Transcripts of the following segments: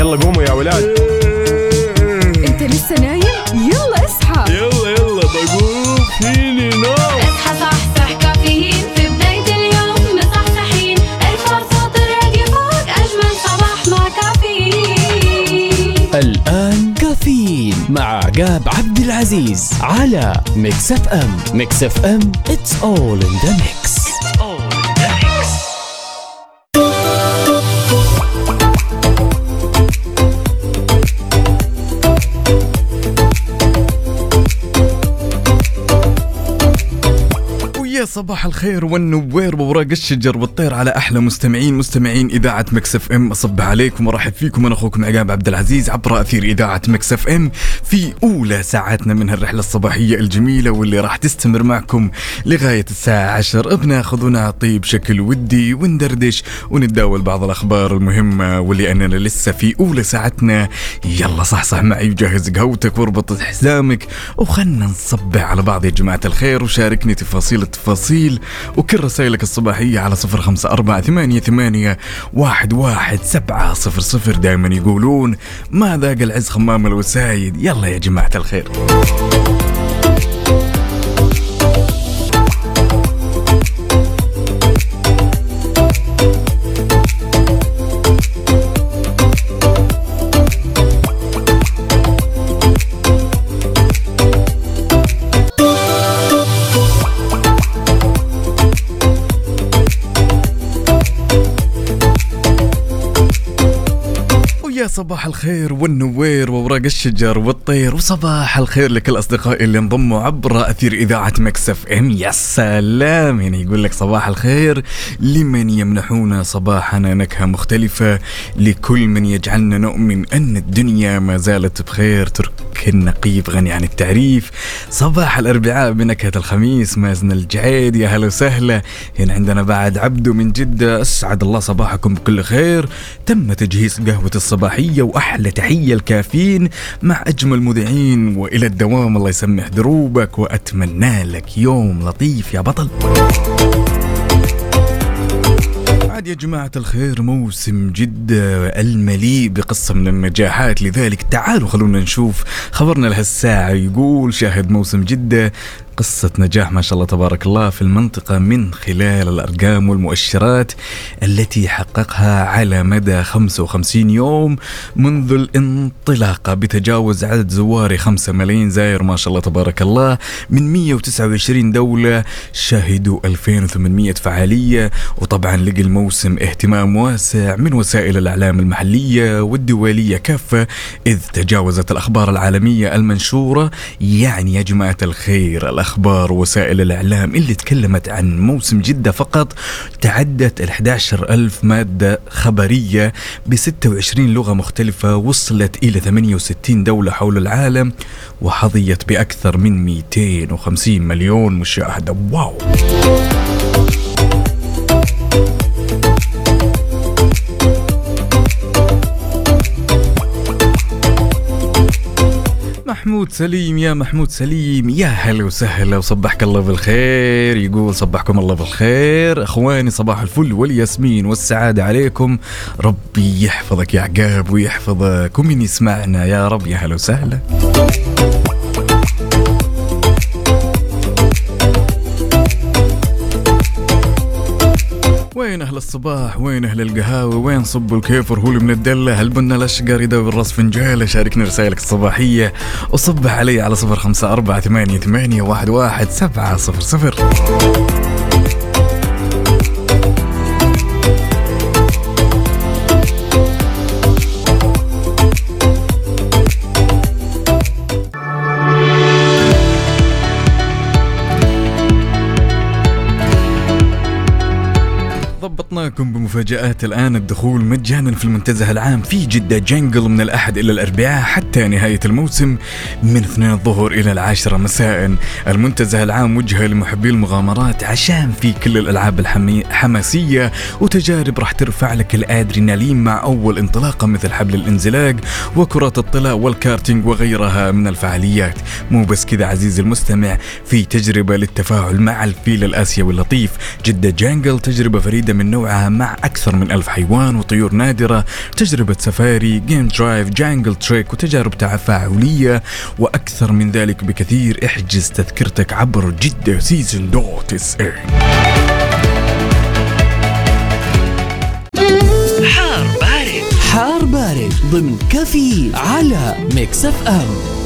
يلا قوموا يا ولاد. انت لسه نايم؟ يلا اصحى. يلا يلا بقوم. فيني نوم. اصحى صحصح كافيين. في بداية اليوم مصحصحين الفرصة الراديو فوق أجمل صباح مع كافيين. الآن كافيين مع عقاب عبد العزيز على ميكس اف ام. ميكس اف ام it's all in the mix. صباح الخير والنوير ووراق الشجر والطير على أحلى مستمعين مستمعين إذاعة مكس إف إم. اصبح عليكم وارحب فيكم أنا أخوكم عقاب عبد العزيز عبر أثير إذاعة مكس إف إم في أولى ساعاتنا من هالرحلة الصباحية الجميلة واللي راح تستمر معكم لغاية الساعة 10 بناخذ ونعطي بشكل ودي وندردش ونتداول بعض الأخبار المهمة واللي أننا لسه في أولى ساعتنا. يلا صحصح معي وجهز قهوتك واربط حزامك وخلنا نصبع على بعض يا جماعة الخير. وشاركني تفاصيل التفاصيل وكل رسائلك الصباحية على صفر خمسة أربعة ثمانية ثمانية واحد واحد سبعة صفر صفر. دائما يقولون ما ذاق العز خمام الوسايد؟ يلا يا جماعة الخير. صباح الخير والنوير وورق الشجر والطير وصباح الخير لكل أصدقائي اللي انضموا عبر أثير إذاعة مكسف إم. يا سلام! يعني يقول لك صباح الخير لمن يمنحون صباحنا نكهة مختلفة لكل من يجعلنا نؤمن أن الدنيا ما زالت بخير. ترك النقيب غني عن التعريف. صباح الأربعاء بنكهة الخميس مازن الجعيد يا هلا وسهلا. هنا عندنا بعد عبدو من جدة أسعد الله صباحكم بكل خير. تم تجهيز قهوة الصباحيه وأحلى تحية الكافيين مع أجمل مذيعين وإلى الدوام الله يسمح دروبك وأتمنى لك يوم لطيف يا بطل. عاد يا جماعة الخير موسم جدة المليء بقصة من النجاحات لذلك تعالوا خلونا نشوف خبرنا لهالساعة. يقول شاهد موسم جدة قصة نجاح ما شاء الله تبارك الله في المنطقة من خلال الأرقام والمؤشرات التي حققها على مدى 55 يوم منذ الانطلاقة بتجاوز عدد زواري 5 ملايين زائر ما شاء الله تبارك الله من 129 دولة شهدوا 2800 فعالية. وطبعا لقى الموسم اهتمام واسع من وسائل الإعلام المحلية والدولية كافة إذ تجاوزت الأخبار العالمية المنشورة. يعني يا جماعة الخير الأخبار وسائل الإعلام اللي تكلمت عن موسم جدة فقط تعدت ال 11 ألف مادة خبرية ب 26 لغة مختلفة وصلت إلى 68 دولة حول العالم وحظيت بأكثر من 250 مليون مشاهدة. واو! محمود سليم يا محمود سليم يا هلا وسهلا وصبحك الله بالخير. يقول صبحكم الله بالخير. أخواني صباح الفل والياسمين والسعادة عليكم. ربي يحفظك يا عقاب ويحفظك ومن يسمعنا يا رب يا هلا وسهلا. وين أهل الصباح؟ وين أهل القهاوي؟ وين صبوا الكيف ورهولي من الدلة. هل بنا الأشقر؟ يداوي الراس فنجالة. شاركني رسائلك الصباحية. وصبح علي على صفر خمسة أربعة ثمانية ثمانية واحد واحد سبعة صفر صفر. صبحناكم بمفاجآت الآن الدخول مجانا في المنتزه العام في جدة جنجل من الأحد إلى الأربعاء حتى نهاية الموسم من اثنين الظهر إلى العاشرة مساء. المنتزه العام وجهة لمحبي المغامرات عشان في كل الألعاب الحماسية وتجارب راح ترفع لك الأدرينالين مع أول انطلاقة مثل حبل الانزلاق وكرات الطلاء والكارتينج وغيرها من الفعاليات. مو بس كذا عزيزي المستمع في تجربة للتفاعل مع الفيل الآسيوي اللطيف. جدة Jungle تجربة فريدة من نوعها مع أكثر من ألف حيوان وطيور نادرة تجربة سفاري game drive jungle trek وتجارب تفاعلية وأكثر من ذلك بكثير. احجز تذكرتك عبر Jeddah Season dot SA حار بارد. حار بارد ضمن كفي على Mix FM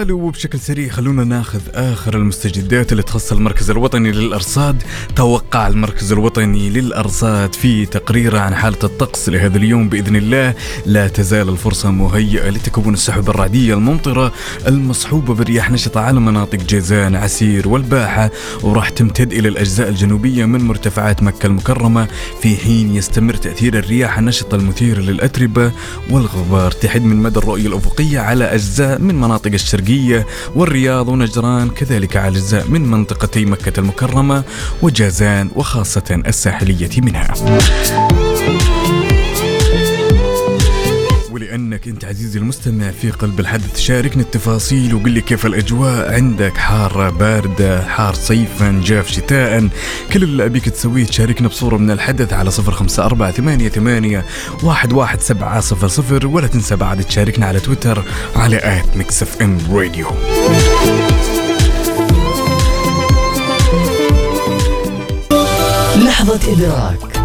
تعالوا وبشكل سريع خلونا ناخذ آخر المستجدات اللي تخص المركز الوطني للأرصاد. توقع المركز الوطني للأرصاد في تقريره عن حالة الطقس لهذا اليوم بإذن الله. لا تزال الفرصة مهيئة لتكون السحب الرعدية الممطرة المصحوبة برياح نشطة على مناطق جيزان عسير والباحة وراح تمتد إلى الأجزاء الجنوبية من مرتفعات مكة المكرمة. في حين يستمر تأثير الرياح النشطة المثيرة للأتربة والغبار تحد من مدى الرؤية الأفقية على أجزاء من مناطق الشرقيه والرياض ونجران كذلك على اجزاء من منطقتي مكة المكرمة وجازان وخاصة الساحلية منها. ولانك أنت عزيزي المستمع في قلب الحدث شاركنا التفاصيل وقل لي كيف الأجواء. عندك حارة باردة حار صيفا جاف شتاء كل اللي أبيك تسويه تشاركنا بصورة من الحدث على صفر خمسة أربعة ثمانية, ثمانية واحد, واحد سبعة صفر صفر. ولا تنسى بعد تشاركنا على تويتر على at Mix FM Radio. لحظة إدراك.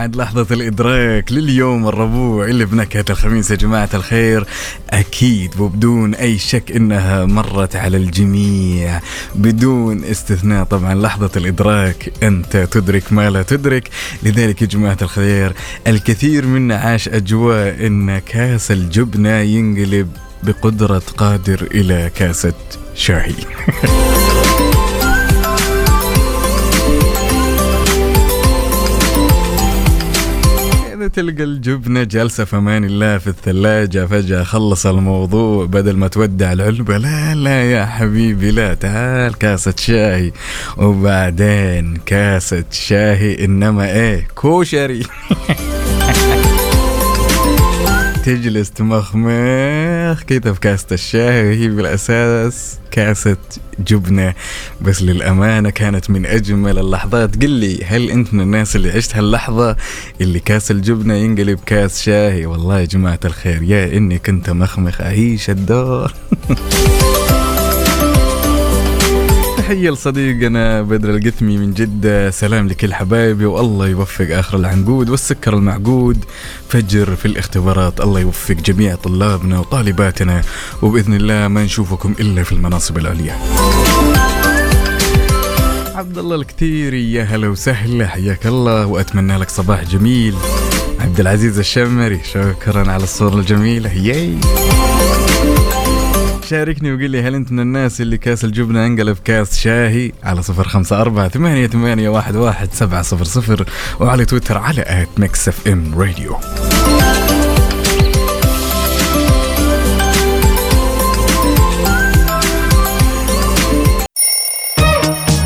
عاد لحظة الإدراك لليوم الربوع اللي بنكهة الخميس يا جماعة الخير. أكيد وبدون أي شك إنها مرت على الجميع. بدون استثناء طبعا لحظة الإدراك أنت تدرك ما لا تدرك. لذلك يا جماعة الخير الكثير منا عاش أجواء إن كاس الجبنة ينقلب بقدرة قادر إلى كاسة شاي تلقى الجبنة جالسة في أمان الله في الثلاجة فجأة خلص الموضوع. بدل ما تودع العلبة لا لا يا حبيبي لا تعال كاسة شاي وبعدين كاسة شاي إنما إيه كوشري. تجلس تمخمخ كده في كاسة الشاي وهي بالأساس كاسة جبنة. بس للأمانة كانت من أجمل اللحظات. قل لي هل أنت من الناس اللي عشت هاللحظة اللي كاس الجبنة ينقلب كاس شاي والله يا جماعة الخير يا إني كنت مخمخ أعيش الدور تحية لصديقنا بدر القثمي من جدة. سلام لكل حبايبي والله يوفق آخر العنقود والسكر المعقود. فجر في الاختبارات الله يوفق جميع طلابنا وطالباتنا وبإذن الله ما نشوفكم إلا في المناصب العليا. عبد الله الكثيري يا هلا وسهلا حياك الله وأتمنى لك صباح جميل. عبد العزيز الشمري شكرا على الصورة الجميلة ياي. شاركني وقل لي هل أنت من الناس اللي كاس الجبنة انقلب كاس شاهي؟ على صفر خمسة أربعة ثمانية, ثمانية واحد, واحد سبعة صفر صفر وعلى تويتر على at Mix FM Radio.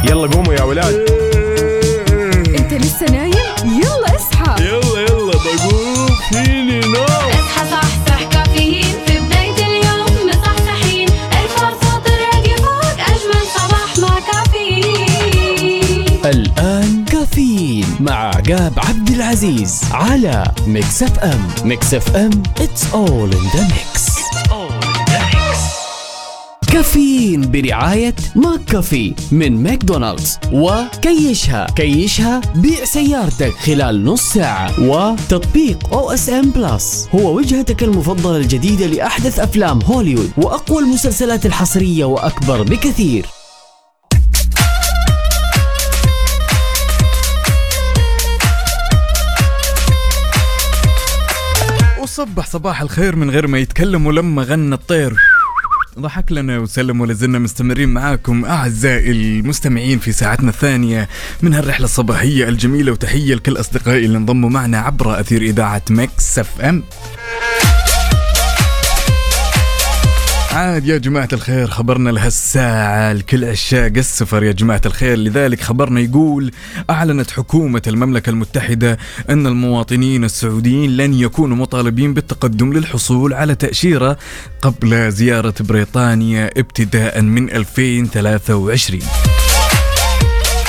يلا قوموا يا ولاد. عقاب عبد العزيز على Mix FM Mix FM it's all in the mix. كافيين برعاية McCafé من ماكدونالدز وكيشها كيشها بيع سيارتك خلال نص ساعة. وتطبيق OSN Plus هو وجهتك المفضلة الجديدة لأحدث أفلام هوليوود وأقوى المسلسلات الحصرية وأكثر بكثير. وصبح صباح الخير من غير ما يتكلم ولما غنى الطير. ضحك لنا وسلم ولا زلنا مستمرين معاكم أعزائي المستمعين في ساعتنا الثانية من هالرحلة الصباحية الجميلة وتحية لكل أصدقائي اللي انضموا معنا عبر أثير إذاعة Mix FM. عاد يا جماعة الخير خبرنا لهالساعة لكل عشاق السفر يا جماعة الخير لذلك خبرنا يقول أعلنت حكومة المملكة المتحدة أن المواطنين السعوديين لن يكونوا مطالبين بالتقدم للحصول على تأشيرة قبل زيارة بريطانيا ابتداء من 2023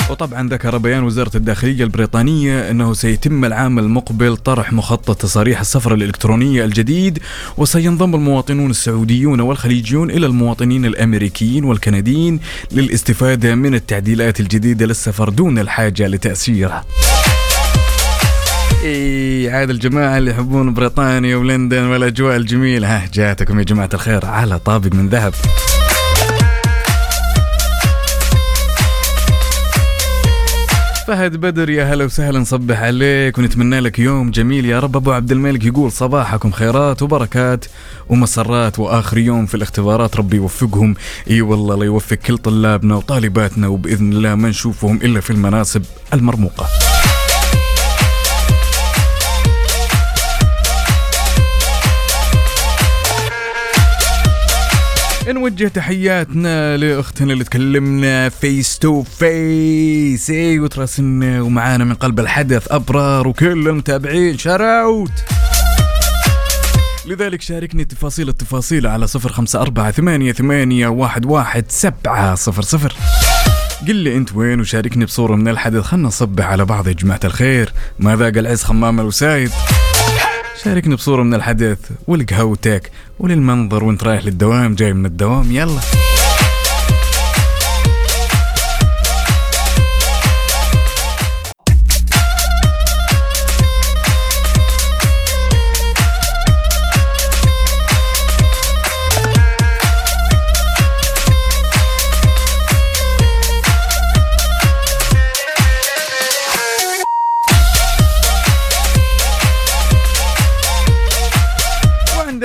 وطبعا ذكر بيان وزارة الداخلية البريطانية أنه سيتم العام المقبل طرح مخطط تصاريح السفر الإلكترونية الجديد وسينضم المواطنون السعوديون والخليجيون إلى المواطنين الأمريكيين والكنديين للاستفادة من التعديلات الجديدة للسفر دون الحاجة لتأشيرة إي عاد الجماعة اللي يحبون بريطانيا ولندن والأجواء الجميلة. ها جاتكم يا جماعة الخير على طابق من ذهب. فهد بدر يا هلا وسهلا نصبح عليك ونتمنى لك يوم جميل. يا رب أبو عبد الملك يقول صباحكم خيرات وبركات ومسرات وآخر يوم في الاختبارات ربي يوفقهم. إي والله الله يوفق كل طلابنا وطالباتنا وبإذن الله ما نشوفهم إلا في المناسب المرموقة. نوجه تحياتنا لأختنا اللي تكلمنا face to face وتراسلنا ومعانا من قلب الحدث أبرار وكل المتابعين. shout out لذلك شاركني تفاصيل التفاصيل على صفر خمسة أربعة ثمانية, ثمانية واحد, واحد سبعة صفر صفر. قل لي أنت وين وشاركني بصورة من الحدث. خلنا نصبح على بعض يا جماعة الخير. ما ذاق العز خمام الوسايد؟ شاركني بصورة من الحدث ولقهوتك وللمنظر وانت رايح للدوام جاي من الدوام يلا.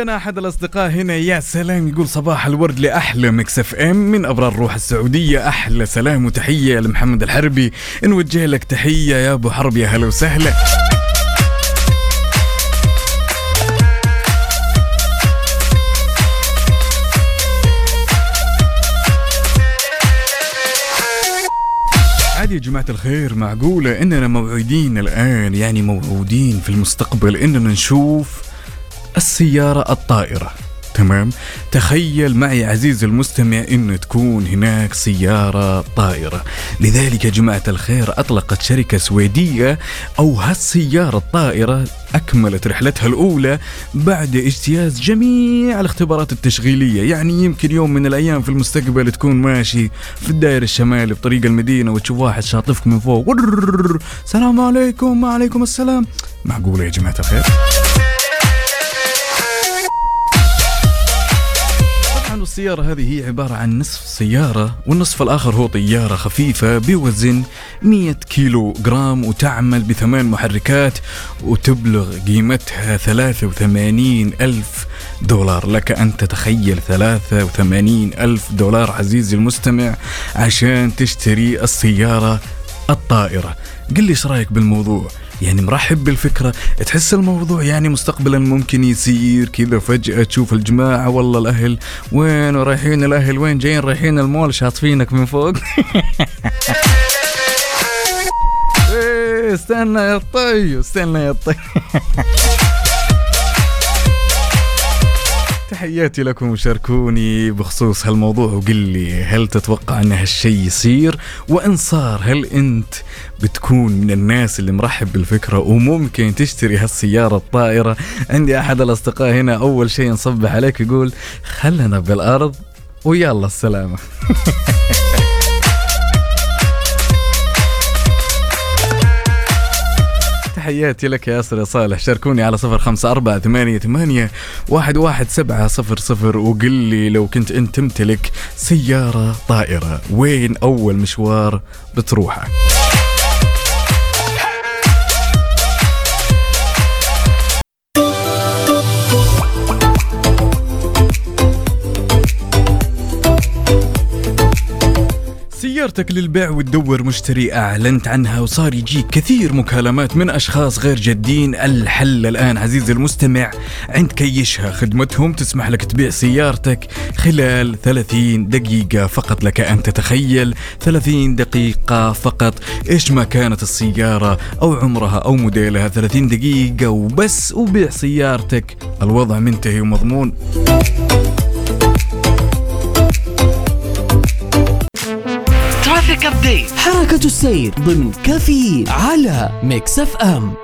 وعندنا أحد الأصدقاء هنا يا سلام يقول صباح الورد لأحلى Mix FM من أبرار روح السعودية. أحلى سلام وتحية لمحمد الحربي. نوجه لك تحية يا أبو حرب يا هلا وسهلا. عادي يا جماعة الخير معقولة إننا موعودين الآن يعني موعودين في المستقبل إننا نشوف السيارة الطائرة. تمام؟ تخيل معي عزيزي المستمع إن تكون هناك سيارة طائرة. لذلك يا جماعة الخير أطلقت شركة سويدية أو هالسيارة الطائرة أكملت رحلتها الأولى بعد اجتياز جميع الاختبارات التشغيلية. يعني يمكن يوم من الأيام في المستقبل تكون ماشي في الدائرة الشمالي بطريق المدينة وتشوف واحد شاطفك من فوق. السلام عليكم وعليكم السلام. معقولة يا جماعة الخير؟ طبعا والسيارة هذه هي عبارة عن نصف سيارة والنصف الآخر هو طيارة خفيفة بوزن 100 كيلو جرام وتعمل بثمان محركات وتبلغ قيمتها 83 ألف دولار. لك أن تتخيل 83 ألف دولار عزيزي المستمع عشان تشتري السيارة الطائرة. قل لي إيش رأيك بالموضوع؟ يعني مرحب بالفكرة. تحس الموضوع يعني مستقبلا ممكن يصير كذا فجأة تشوف الجماعة والله الأهل وين رايحين الأهل؟ وين جايين رايحين المول؟ شاطفينك من فوق. إيه، استنى يا طي استنى يا طي. تحياتي لكم وشاركوني بخصوص هالموضوع وقل لي هل تتوقع إن هالشيء يصير؟ وإن صار هل أنت بتكون من الناس اللي مرحب بالفكرة وممكن تشتري هالسيارة الطائرة؟ عندي أحد الأصدقاء هنا أول شيء نصبح عليك يقول خلنا بالأرض ويلا السلامة. تحياتي لك يا ياسر يا صالح. شاركوني على صفر خمسة أربعة ثمانية, ثمانية واحد, واحد سبعة صفر صفر وقل لي لو كنت أنت تمتلك سيارة طائرة وين أول مشوار بتروحه؟ سيارتك للبيع وتدور مشتري أعلنت عنها وصار يجيك كثير مكالمات من أشخاص غير جادين. الحل الآن عزيزي المستمع عند كيشها خدمتهم تسمح لك تبيع سيارتك خلال 30 دقيقة فقط. لك أن تتخيل 30 دقيقة فقط. إيش ما كانت السيارة أو عمرها أو موديلها 30 دقيقة وبس وبيع سيارتك. الوضع منتهي ومضمون. traffic update حركة السير ضمن كافيين على Mix FM.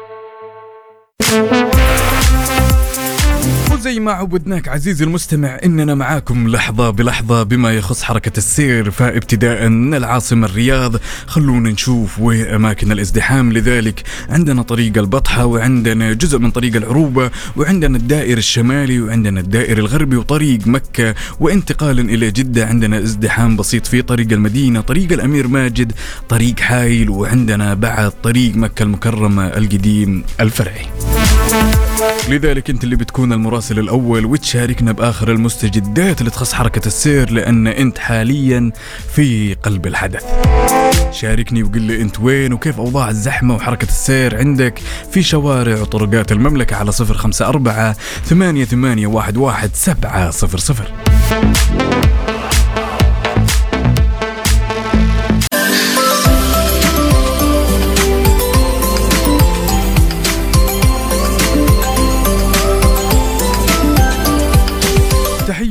وزي ما عودناك عزيزي المستمع إننا معاكم لحظة بلحظة بما يخص حركة السير فابتداء من العاصمة الرياض. خلونا نشوف وين أماكن الازدحام. لذلك عندنا طريق البطحة وعندنا جزء من طريق العروبة وعندنا الدائر الشمالي وعندنا الدائر الغربي وطريق مكة. وانتقالا إلى جدة عندنا ازدحام بسيط في طريق المدينة طريق الأمير ماجد طريق حايل وعندنا بعد طريق مكة المكرمة القديم الفرعي. لذلك انت اللي بتكون المراسل الأول وتشاركنا بآخر المستجدات اللي تخص حركة السير لأن أنت حاليا في قلب الحدث. شاركني وقل لي أنت وين وكيف أوضاع الزحمة وحركة السير عندك في شوارع وطرقات المملكة على 054 ثمانية ثمانية واحد واحد سبعة صفر صفر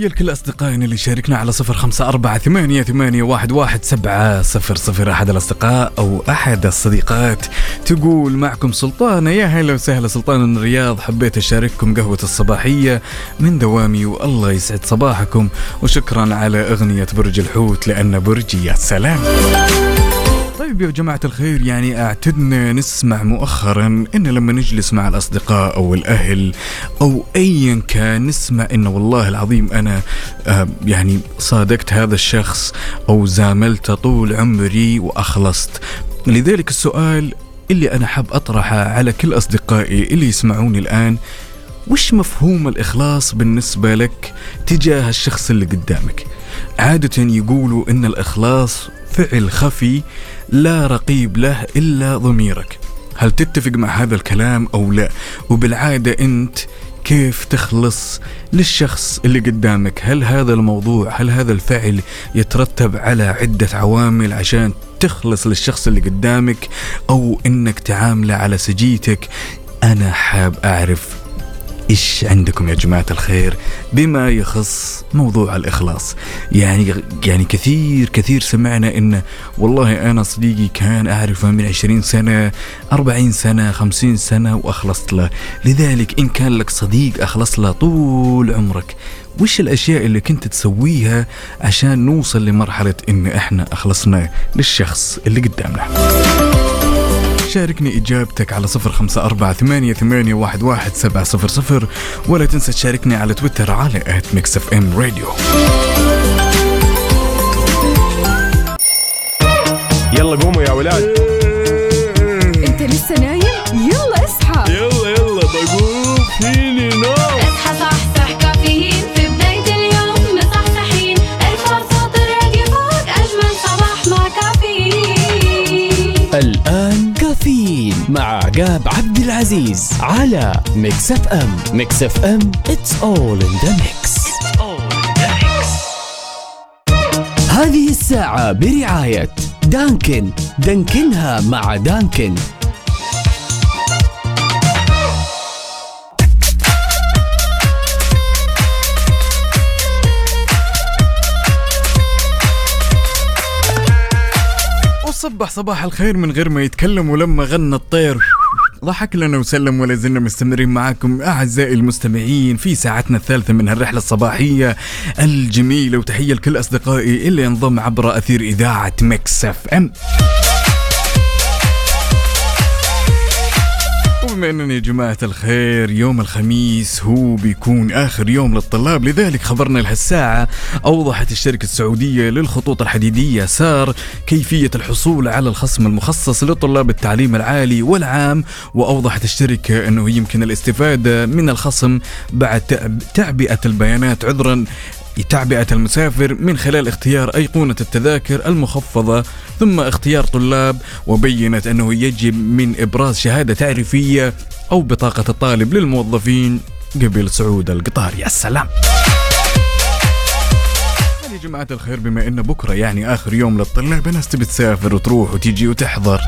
تحية لكل أصدقائنا اللي شاركنا على صفر خمسة أربعة ثمانية, ثمانية واحد, واحد سبعة صفر صفر. أحد الأصدقاء أو أحد الصديقات تقول معكم سلطانة يا هلا وسهلا سلطانة من الرياض. حبيت أشارككم قهوة الصباحية من دوامي والله يسعد صباحكم. وشكرا على أغنية برج الحوت لأن برجي يا سلام. طيب يا جماعة الخير يعني أعتدنا نسمع مؤخرا إن لما نجلس مع الأصدقاء أو الأهل أو ايا كان نسمع انه والله العظيم أنا آه يعني صادقت هذا الشخص أو زاملته طول عمري وأخلصت. لذلك السؤال اللي أنا حاب أطرحه على كل أصدقائي اللي يسمعوني الآن وش مفهوم الإخلاص بالنسبة لك تجاه الشخص اللي قدامك؟ عادة يقولوا إن الإخلاص فعل خفي لا رقيب له إلا ضميرك. هل تتفق مع هذا الكلام أو لا؟ وبالعادة أنت كيف تخلص للشخص اللي قدامك؟ هل هذا الموضوع هل هذا الفعل يترتب على عدة عوامل عشان تخلص للشخص اللي قدامك أو إنك تعامله على سجيتك؟ أنا حاب أعرف إيش عندكم يا جماعة الخير بما يخص موضوع الإخلاص؟ يعني يعني كثير كثير سمعنا إن والله أنا صديقي كان أعرفه من 20 سنة 40 سنة 50 سنة وأخلصت له. لذلك إن كان لك صديق أخلص له طول عمرك وش الأشياء اللي كنت تسويها عشان نوصل لمرحلة إن إحنا أخلصنا للشخص اللي قدامنا؟ شاركني إجابتك على صفر خمسة أربعة ثمانية, ثمانية واحد, واحد سبعة صفر صفر ولا تنسى تشاركني على تويتر على at Mix FM Radio. يلا قوموا يا ولاد. أنت لسه نايم؟ يلا اصحى. يلا يلا بقوم فيني مع عقاب عبد العزيز على Mix FM Mix FM it's all in the mix. هذه الساعة برعاية دانكن. دانكنها مع دانكن. وصبح صباح الخير من غير ما يتكلم ولما غنى الطير. ضحك لنا وسلم ولا زلنا مستمرين معاكم أعزائي المستمعين في ساعتنا الثالثة من هالرحلة الصباحية الجميلة وتحية لكل أصدقائي اللي انضم عبر أثير إذاعة Mix FM. وبما اننا يا جماعة الخير يوم الخميس هو بيكون آخر يوم للطلاب لذلك خبرنا لهالساعة أوضحت الشركة السعودية للخطوط الحديدية سار كيفية الحصول على الخصم المخصص لطلاب التعليم العالي والعام وأوضحت الشركة أنه يمكن الاستفادة من الخصم بعد تعب- تعبئة البيانات عذرا تعبئة المسافر من خلال اختيار أيقونة التذاكر المخفضة ثم اختيار طلاب وبينت أنه يجب من إبراز شهادة تعريفية أو بطاقة الطالب للموظفين قبل صعود القطار. يا سلام! يا جماعة الخير بما إن بكرة يعني آخر يوم للطلاب الناس تبي تسافر وتروح وتيجي وتحضر.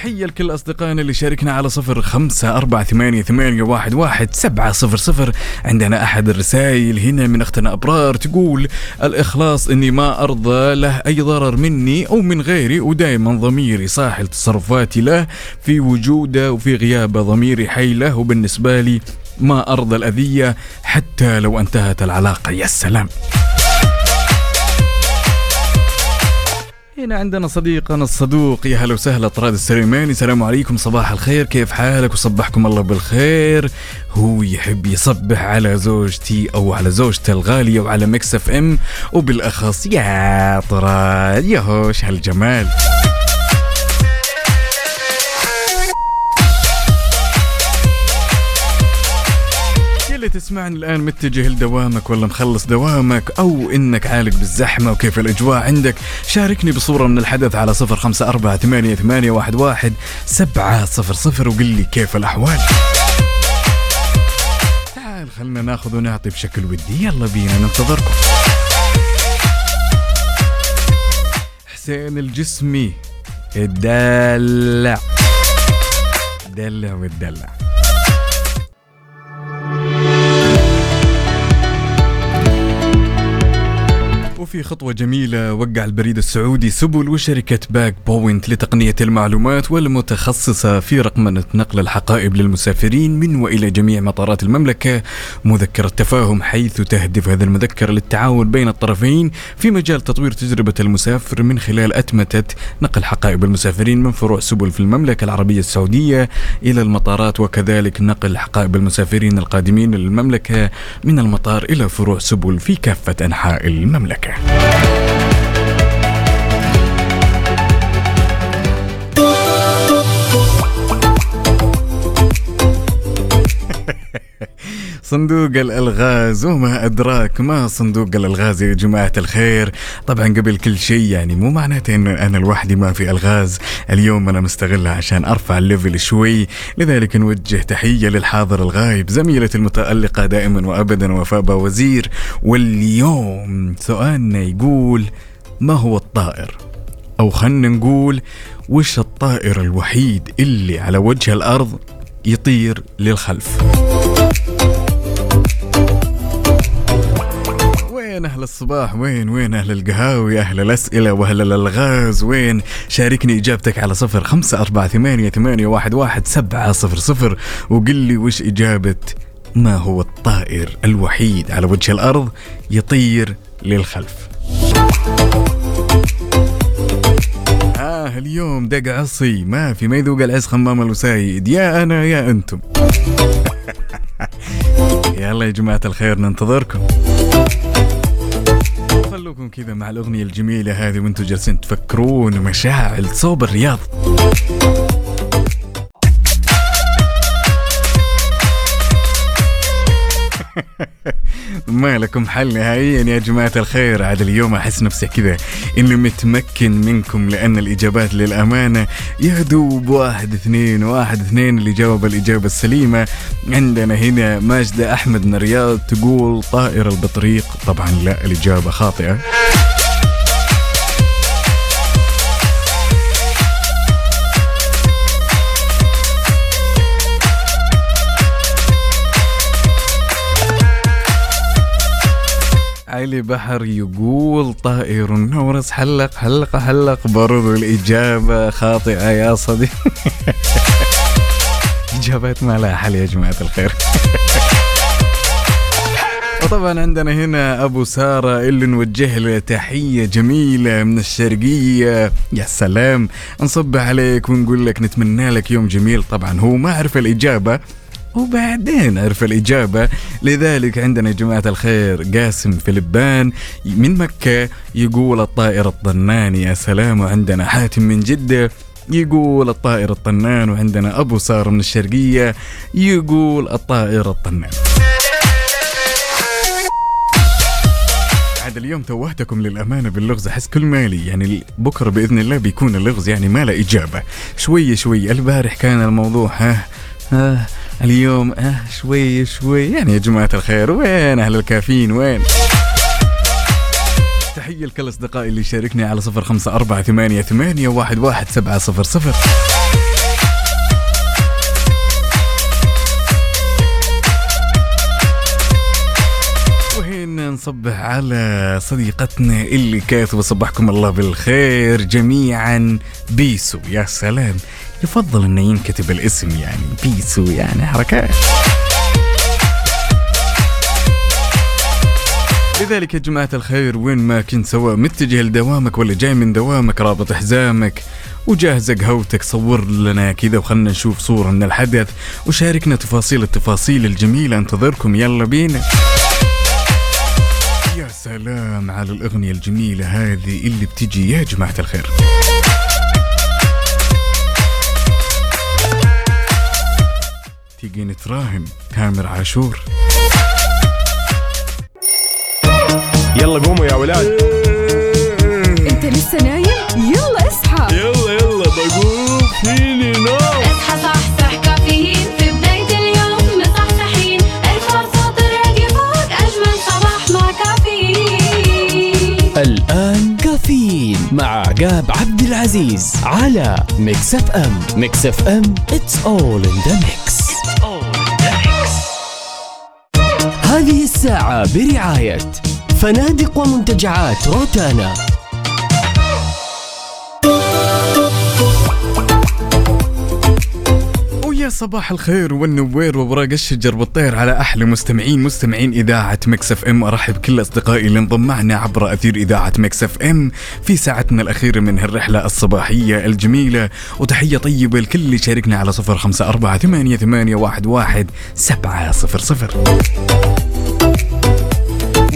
تحية لكل أصدقائنا اللي شاركنا على صفر خمسة أربعة ثمانية, ثمانية واحد, واحد سبعة صفر صفر. عندنا أحد الرسائل هنا من أختنا أبرار تقول الإخلاص إني ما أرضى له أي ضرر مني أو من غيري ودائما ضميري صاحي لتصرفاتي له في وجوده وفي غيابه ضميري حي له وبالنسبة لي ما أرضى الأذية حتى لو انتهت العلاقة. يا سلام. هنا عندنا صديقنا الصدوق يا هلا وسهلا طراد السليماني. السلام عليكم صباح الخير كيف حالك؟ وصبحكم الله بالخير. هو يحب يصبح على زوجتي أو على زوجته الغالية وعلى Mix FM. وبالأخص يا طراد يا هو وش هالجمال. تسمعني الآن متجه لدوامك ولا مخلص دوامك أو إنك عالق بالزحمة وكيف الأجواء عندك شاركني بصورة من الحدث على صفر خمسة أربعة ثمانية, ثمانية واحد, واحد سبعة صفر صفر وقل لي كيف الأحوال. تعال خلنا ناخذ ونعطي بشكل ودي. يلا بينا ننتظركم. حسين الجسمي الدلع. دلع والدلع وفي خطوة جميلة وقع البريد السعودي سبل وشركة باك بوينت لتقنية المعلومات والمتخصصة في رقمنة نقل الحقائب للمسافرين من وإلى جميع مطارات المملكة. مذكرة تفاهم حيث تهدف هذا المذكرة للتعاون بين الطرفين في مجال تطوير تجربة المسافر من خلال أتمتة نقل حقائب المسافرين من فروع سبل في المملكة العربية السعودية إلى المطارات وكذلك نقل حقائب المسافرين القادمين للمملكة من المطار إلى فروع سبل في كافة أنحاء المملكة. Yeah. صندوق الألغاز وما أدراك ما صندوق الألغاز يا جماعة الخير؟ طبعا قبل كل شيء يعني مو معناته ان أنا لوحدي ما في ألغاز. اليوم أنا مستغلها عشان أرفع الليفل شوي. لذلك نوجه تحية للحاضر الغايب زميلتي المتألقة دائما وابدا وفاء وزير واليوم سؤالنا يقول ما هو الطائر؟ أو خلنا نقول وش الطائر الوحيد اللي على وجه الأرض يطير للخلف؟ وين أهل الصباح؟ وين وين أهل القهاوي؟ أهل الأسئلة وأهل الألغاز؟ وين؟ شاركني إجابتك على صفر خمسة أربعة ثمانية, ثمانية واحد, واحد سبعة صفر صفر. وقل لي وش إجابة ما هو الطائر الوحيد على وجه الأرض يطير للخلف؟ آه اليوم دق عصي. ما في ما يذوق العز خمام الوسايد. يا أنا يا أنتم. يلا يا جماعة الخير ننتظركم. خلوكم كذا مع الأغنية الجميلة هذه وأنتم جالسين تفكرون مشاعل صوب الرياض. ما لكم حل نهائيا يا جماعة الخير. عاد اليوم أحس نفسي كذا إني متمكن منكم لأن الإجابات للأمانة يا دوب واحد اثنين واحد اثنين اللي جاوب الإجابة السليمة. عندنا هنا ماجدة أحمد من الرياض تقول طائر البطريق. طبعا لا الإجابة خاطئة. علي بحر يقول طائر النورس حلق حلق حلق برضو الإجابة خاطئة يا صديقي. إجابات ما لها حل يا جماعة الخير. وطبعا عندنا هنا أبو سارة اللي نوجه له تحية جميلة من الشرقية. يا سلام. نصب عليك ونقول لك نتمنى لك يوم جميل. طبعا هو ما عرف الإجابة وبعدين عرف الإجابة. لذلك عندنا يا جماعة الخير قاسم فلبان من مكة يقول الطائر الطنان يا سلام وعندنا حاتم من جدة. يقول الطائر الطنان وعندنا أبو سار من الشرقية. يقول الطائر الطنان. عاد اليوم توهتكم للأمانة باللغز أحس كل مالي يعني بكرة بإذن الله بيكون اللغز يعني ما له إجابة. شوي شوي البارح كان الموضوع ها ها. اليوم ها شوي شوي. يعني يا جماعة الخير وين أهل الكافيين؟ وين؟ تحية لكل أصدقائي اللي شاركني على صفر خمسة أربعة ثمانية ثمانية واحد واحد سبعة صفر صفر. نصبح على صديقتنا اللي كاتبة صبحكم الله بالخير جميعا. بيسو يا سلام. يفضل إنه ينكتب الاسم يعني بيسو يعني حركات لذلك يا جماعة الخير وين ما كنت سواء متجه لدوامك ولا جاي من دوامك رابط حزامك وجاهز قهوتك صور لنا كذا وخلنا نشوف صورة من الحدث وشاركنا تفاصيل التفاصيل الجميلة انتظركم يلا بينا. يا سلام على الأغنية الجميلة هذه اللي بتجي يا جماعة الخير. تيجي نتراهن تامر عاشور. يلا قوموا يا ولاد. أنت لسه نايم؟ يلا اصحى. يلا يلا بقوم. فيني نوم. اصحى صحصح كافيين. في بداية اليوم مصحصحين. الفرصة الراديو وأجمل صباح مع كافيين. الآن كافيين مع عقاب عبد العزيز على ميكس أف أم. ميكس أف أم it's all in the mix. الساعة برعاية فنادق ومنتجعات روتانا. ويا صباح الخير والنوير وبراق الشجر بالطير على أحلى مستمعين مستمعين إذاعة مكس إف إم. أرحب كل أصدقائي اللي انضم معنا عبر أثير إذاعة مكس إف إم في ساعتنا الأخيرة من هالرحلة الصباحية الجميلة. وتحية طيبة لكل اللي شاركنا على صفر خمسة أربعة ثمانية ثمانية واحد واحد سبعة صفر صفر.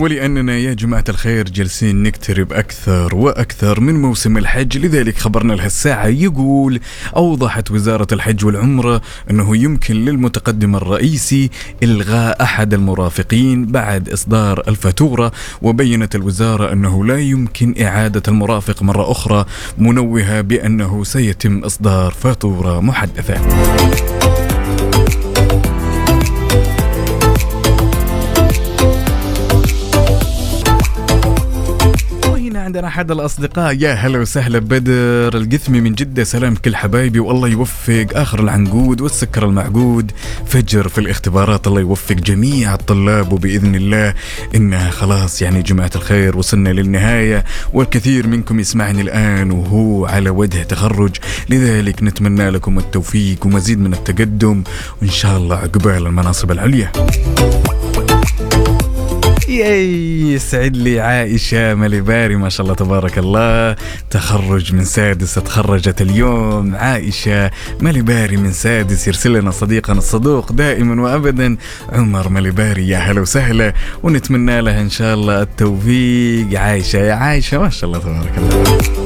ولأننا يا جماعة الخير جالسين نقترب أكثر وأكثر من موسم الحج لذلك خبرنا لهالساعة يقول أوضحت وزارة الحج والعمرة أنه يمكن للمتقدم الرئيسي إلغاء أحد المرافقين بعد إصدار الفاتورة وبينت الوزارة أنه لا يمكن إعادة المرافق مرة أخرى منوهة بأنه سيتم إصدار فاتورة محدثة. عندنا أحد الأصدقاء. يا هلا وسهلا بدر القثمي من جدة. سلام كل حبايبي والله يوفق. آخر العنقود والسكر المعقود. فجر في الاختبارات الله يوفق جميع الطلاب وبإذن الله إنها خلاص يعني جماعة الخير وصلنا للنهاية. والكثير منكم يسمعني الآن وهو على وجه تخرج. لذلك نتمنى لكم التوفيق ومزيد من التقدم وإن شاء الله عقبال المناصب العليا. يسعد لي عائشة مليباري ما شاء الله تبارك الله. تخرج من سادس تخرجت اليوم. عائشة مليباري من سادس يرسل لنا صديقنا الصدوق دائما وابدا. عمر مليباري يا هلا وسهلا. ونتمنى لها إن شاء الله التوفيق. عائشة يا عائشة ما شاء الله تبارك الله.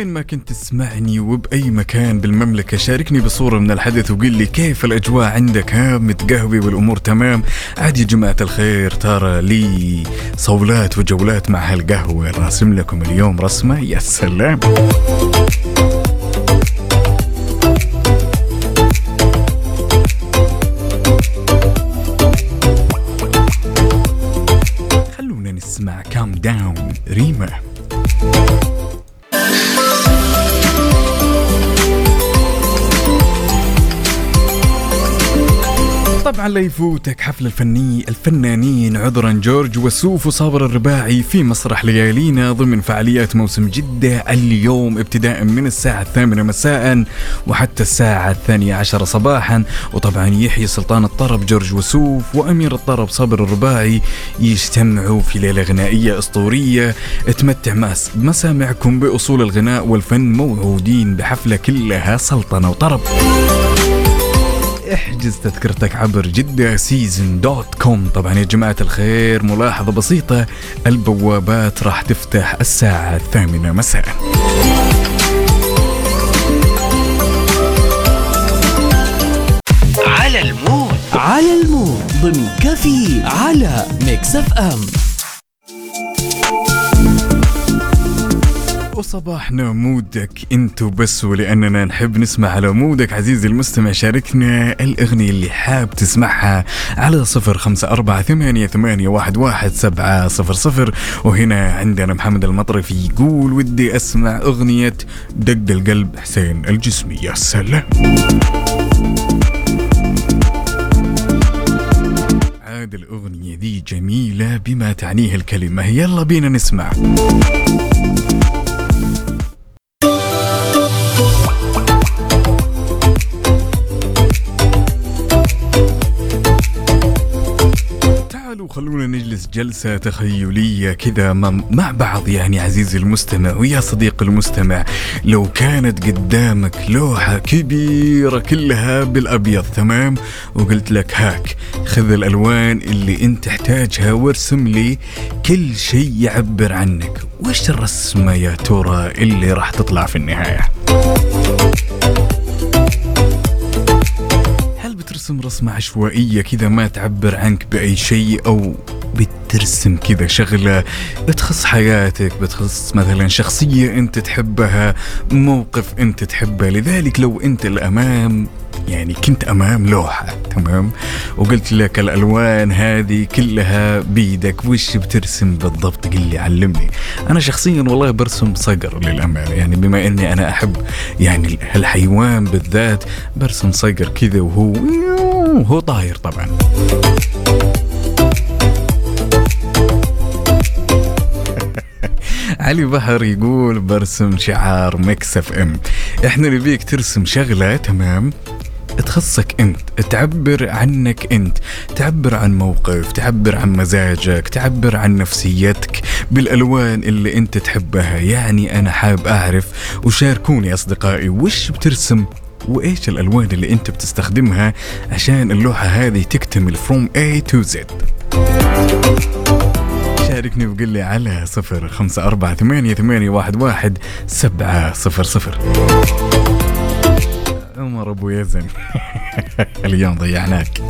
وين ما كنت تسمعني وبأي مكان بالمملكة شاركني بصورة من الحدث وقل لي كيف الأجواء عندك؟ ها متقهوي والأمور تمام؟ عاد يا جماعة الخير ترى لي صولات وجولات مع هالقهوة راسم لكم اليوم رسمة يا سلام! خلونا نسمع كام داون ريما. لا يفوتك حفل الفني الفنانين عذرا جورج وسوف وصابر الرباعي في مسرح ليالينا ضمن فعاليات موسم جدة. اليوم ابتداء من الساعة الثامنة مساء وحتى الساعة الثانية عشر صباحا. وطبعا يحيى سلطان الطرب جورج وسوف وأمير الطرب صابر الرباعي يجتمعوا في ليلة غنائية أسطورية. تمتع مسامعكم بأصول الغناء والفن موعودين بحفلة كلها سلطنة وطرب. احجز تذكرتك عبر جدة season dot com. طبعا يا جماعة الخير ملاحظة بسيطة البوابات راح تفتح الساعة الثامنة مساء. على ال mood. على ال mood ضمن كافيين على ميكس أف أم. وصباحنا mood ك انتو بس ولأننا نحب نسمع على mood ك عزيزي المستمع شاركنا الأغنية اللي حاب تسمعها على صفر خمسة أربعة ثمانية, ثمانية واحد, واحد سبعة صفر صفر. وهنا عندنا محمد المطرفي يقول ودي أسمع أغنية دق القلب حسين الجسمي. يا سلام. عاد الأغنية دي جميلة بما تعنيه الكلمة. يلا بينا نسمع. جلسة تخيلية كذا مع بعض يعني عزيزي المستمع ويا صديق المستمع. لو كانت قدامك لوحة كبيرة كلها بالأبيض تمام؟ وقلت لك هاك خذ الألوان اللي أنت تحتاجها وارسم لي كل شيء يعبر عنك. وش الرسمة يا ترى اللي راح تطلع في النهاية؟ هل بترسم رسمة عشوائية كذا ما تعبر عنك بأي شيء أو بترسم كذا شغلة بتخص حياتك بتخص مثلا شخصية أنت تحبها موقف أنت تحبه. لذلك لو أنت الأمام يعني كنت أمام لوحة تمام؟ وقلت لك الألوان هذه كلها بيدك وش بترسم بالضبط؟ قل لي علمني. أنا شخصيا والله برسم صقر للأمانة. يعني بما أني أنا أحب يعني الحيوان بالذات برسم صقر كذا وهو هو طاير طبعا. علي بحر يقول برسم شعار مكس اف ام. إحنا نبيك ترسم شغلة تمام؟ تخصك انت تعبر عنك انت. تعبر عن موقف تعبر عن مزاجك تعبر عن نفسيتك بالألوان اللي انت تحبها. يعني أنا حاب أعرف وشاركوني أصدقائي وش بترسم وإيش الألوان اللي انت بتستخدمها عشان اللوحة هذه تكتمل from A to Z. شاركني وقل لي على صفر خمسة أربعة ثمانية, ثمانية واحد, واحد سبعة صفر صفر. عمر أبو يزن اليوم ضيعناك.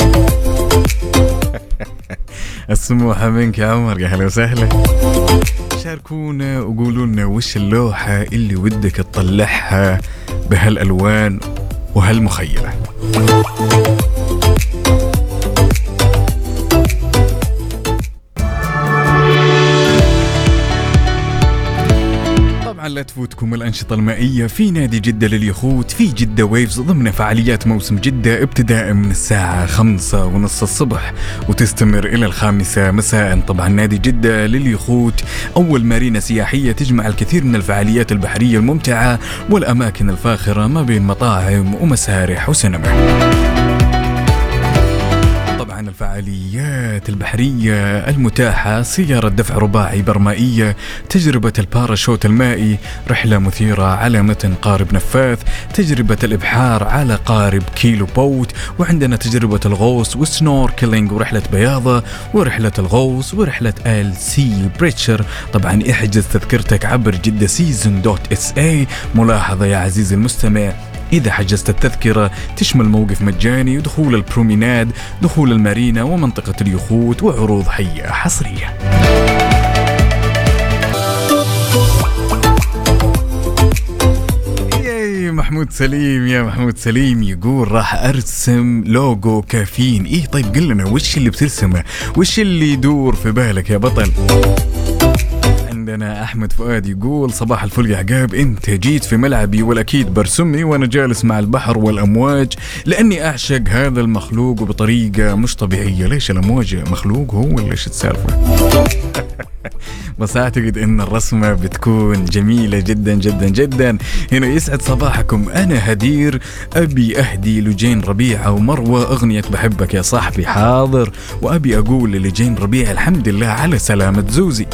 السموحة منك يا عمر يا هلا وسهلا. شاركونا وقولوا لنا وش اللوحة اللي ودك تطلعها بهالألوان وهالمخيلة لا تفوتكم الأنشطة المائية في نادي جدة لليخوت في جدة ويفز ضمن فعاليات موسم جدة ابتداء من الساعة خمسة ونص الصبح وتستمر إلى الخامسة مساء. طبعا نادي جدة لليخوت أول مارينا سياحية تجمع الكثير من الفعاليات البحرية الممتعة والأماكن الفاخرة ما بين مطاعم ومسارح وسينما. طبعا الفعاليات البحرية المتاحة سيارة دفع رباعي برمائية تجربة الباراشوت المائي رحلة مثيرة على متن قارب نفاث تجربة الإبحار على قارب كيلو boat وعندنا تجربة الغوص وال snorkeling ورحلة بياضة ورحلة الغوص ورحلة ال sea breacher. طبعا احجز تذكرتك عبر جدة season dot sa ملاحظة يا عزيزي المستمع. إذا حجزت التذكرة تشمل موقف مجاني ودخول ال promenade دخول المارينا ومنطقة اليخوت وعروض حية حصرية. محمود سليم يا محمود سليم يقول راح أرسم لوجو كافيين. إيه طيب قل لنا وش اللي بترسمه؟ وش اللي يدور في بالك يا بطل؟ عندنا أحمد فؤاد يقول صباح الفل يا عقاب أنت جيت في ملعبي والأكيد برسمني وأنا جالس مع البحر والأمواج لأني أعشق هذا المخلوق بطريقة مش طبيعية. ليش الأمواج مخلوق هو ولا إيش السالفه بس أعتقد إن الرسمة بتكون جميلة جدا جدا جدا. هنا يسعد صباحكم. أنا هدير أبي أهدي لجين ربيعه ومروة. أغنية بحبك يا صاحبي حاضر. وأبي أقول لجين ربيع الحمد لله على سلامة زوزي.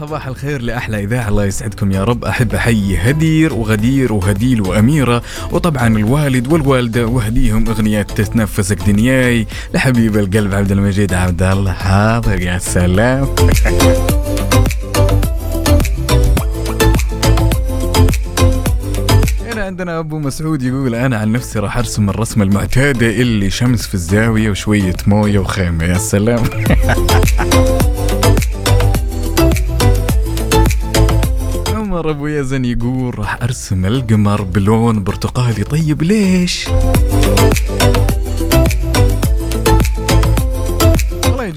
صباح الخير لأحلى إذاعة. الله يسعدكم يا رب. أحب أحيي هدير وغدير وهديل وأميرة. وطبعا الوالد والوالدة وهديهم أغنيات تتنفسك دنياي لحبيب القلب عبد المجيد عبد الله. حاضر يا سلام. عندنا أبو مسعود يقول أنا عن نفسي راح أرسم الرسمه المعتادة اللي شمس في الزاوية وشوية موية وخيمة. يا سلام. عمر أبو يزن يقول راح أرسم القمر بلون برتقالي طيب ليش؟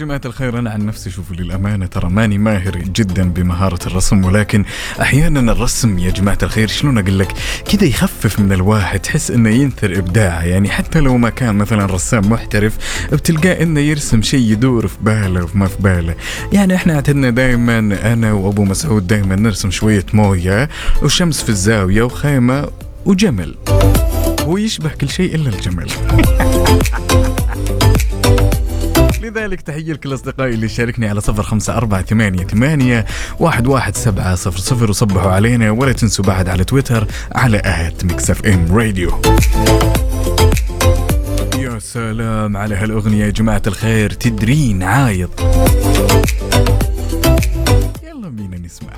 جماعة الخير أنا عن نفسي شوفوا للأمانة ترى ماني ماهر جدا بمهارة الرسم ولكن أحيانا الرسم يا جماعة الخير شلون أقول لك؟ كذا يخفف من الواحد تحس إنه ينثر إبداعه. يعني حتى لو ما كان مثلا رسام محترف بتلقاه إنه يرسم شيء يدور في باله وما في باله. يعني إحنا اعتدنا دائما أنا وأبو مسعود دائما نرسم شوية موية وشمس في الزاوية وخيمة وجمل هو يشبه كل شيء إلا الجمل. لذلك تحية لكل أصدقائي اللي شاركني على صفر خمسة أربعة ثمانية ثمانية واحد واحد سبعة صفر صفر. وصبحوا علينا ولا تنسوا بعد على تويتر على at ميكس إف إم راديو. يا سلام على هالأغنية يا جماعة الخير تدرين عايض. يلا بينا نسمع.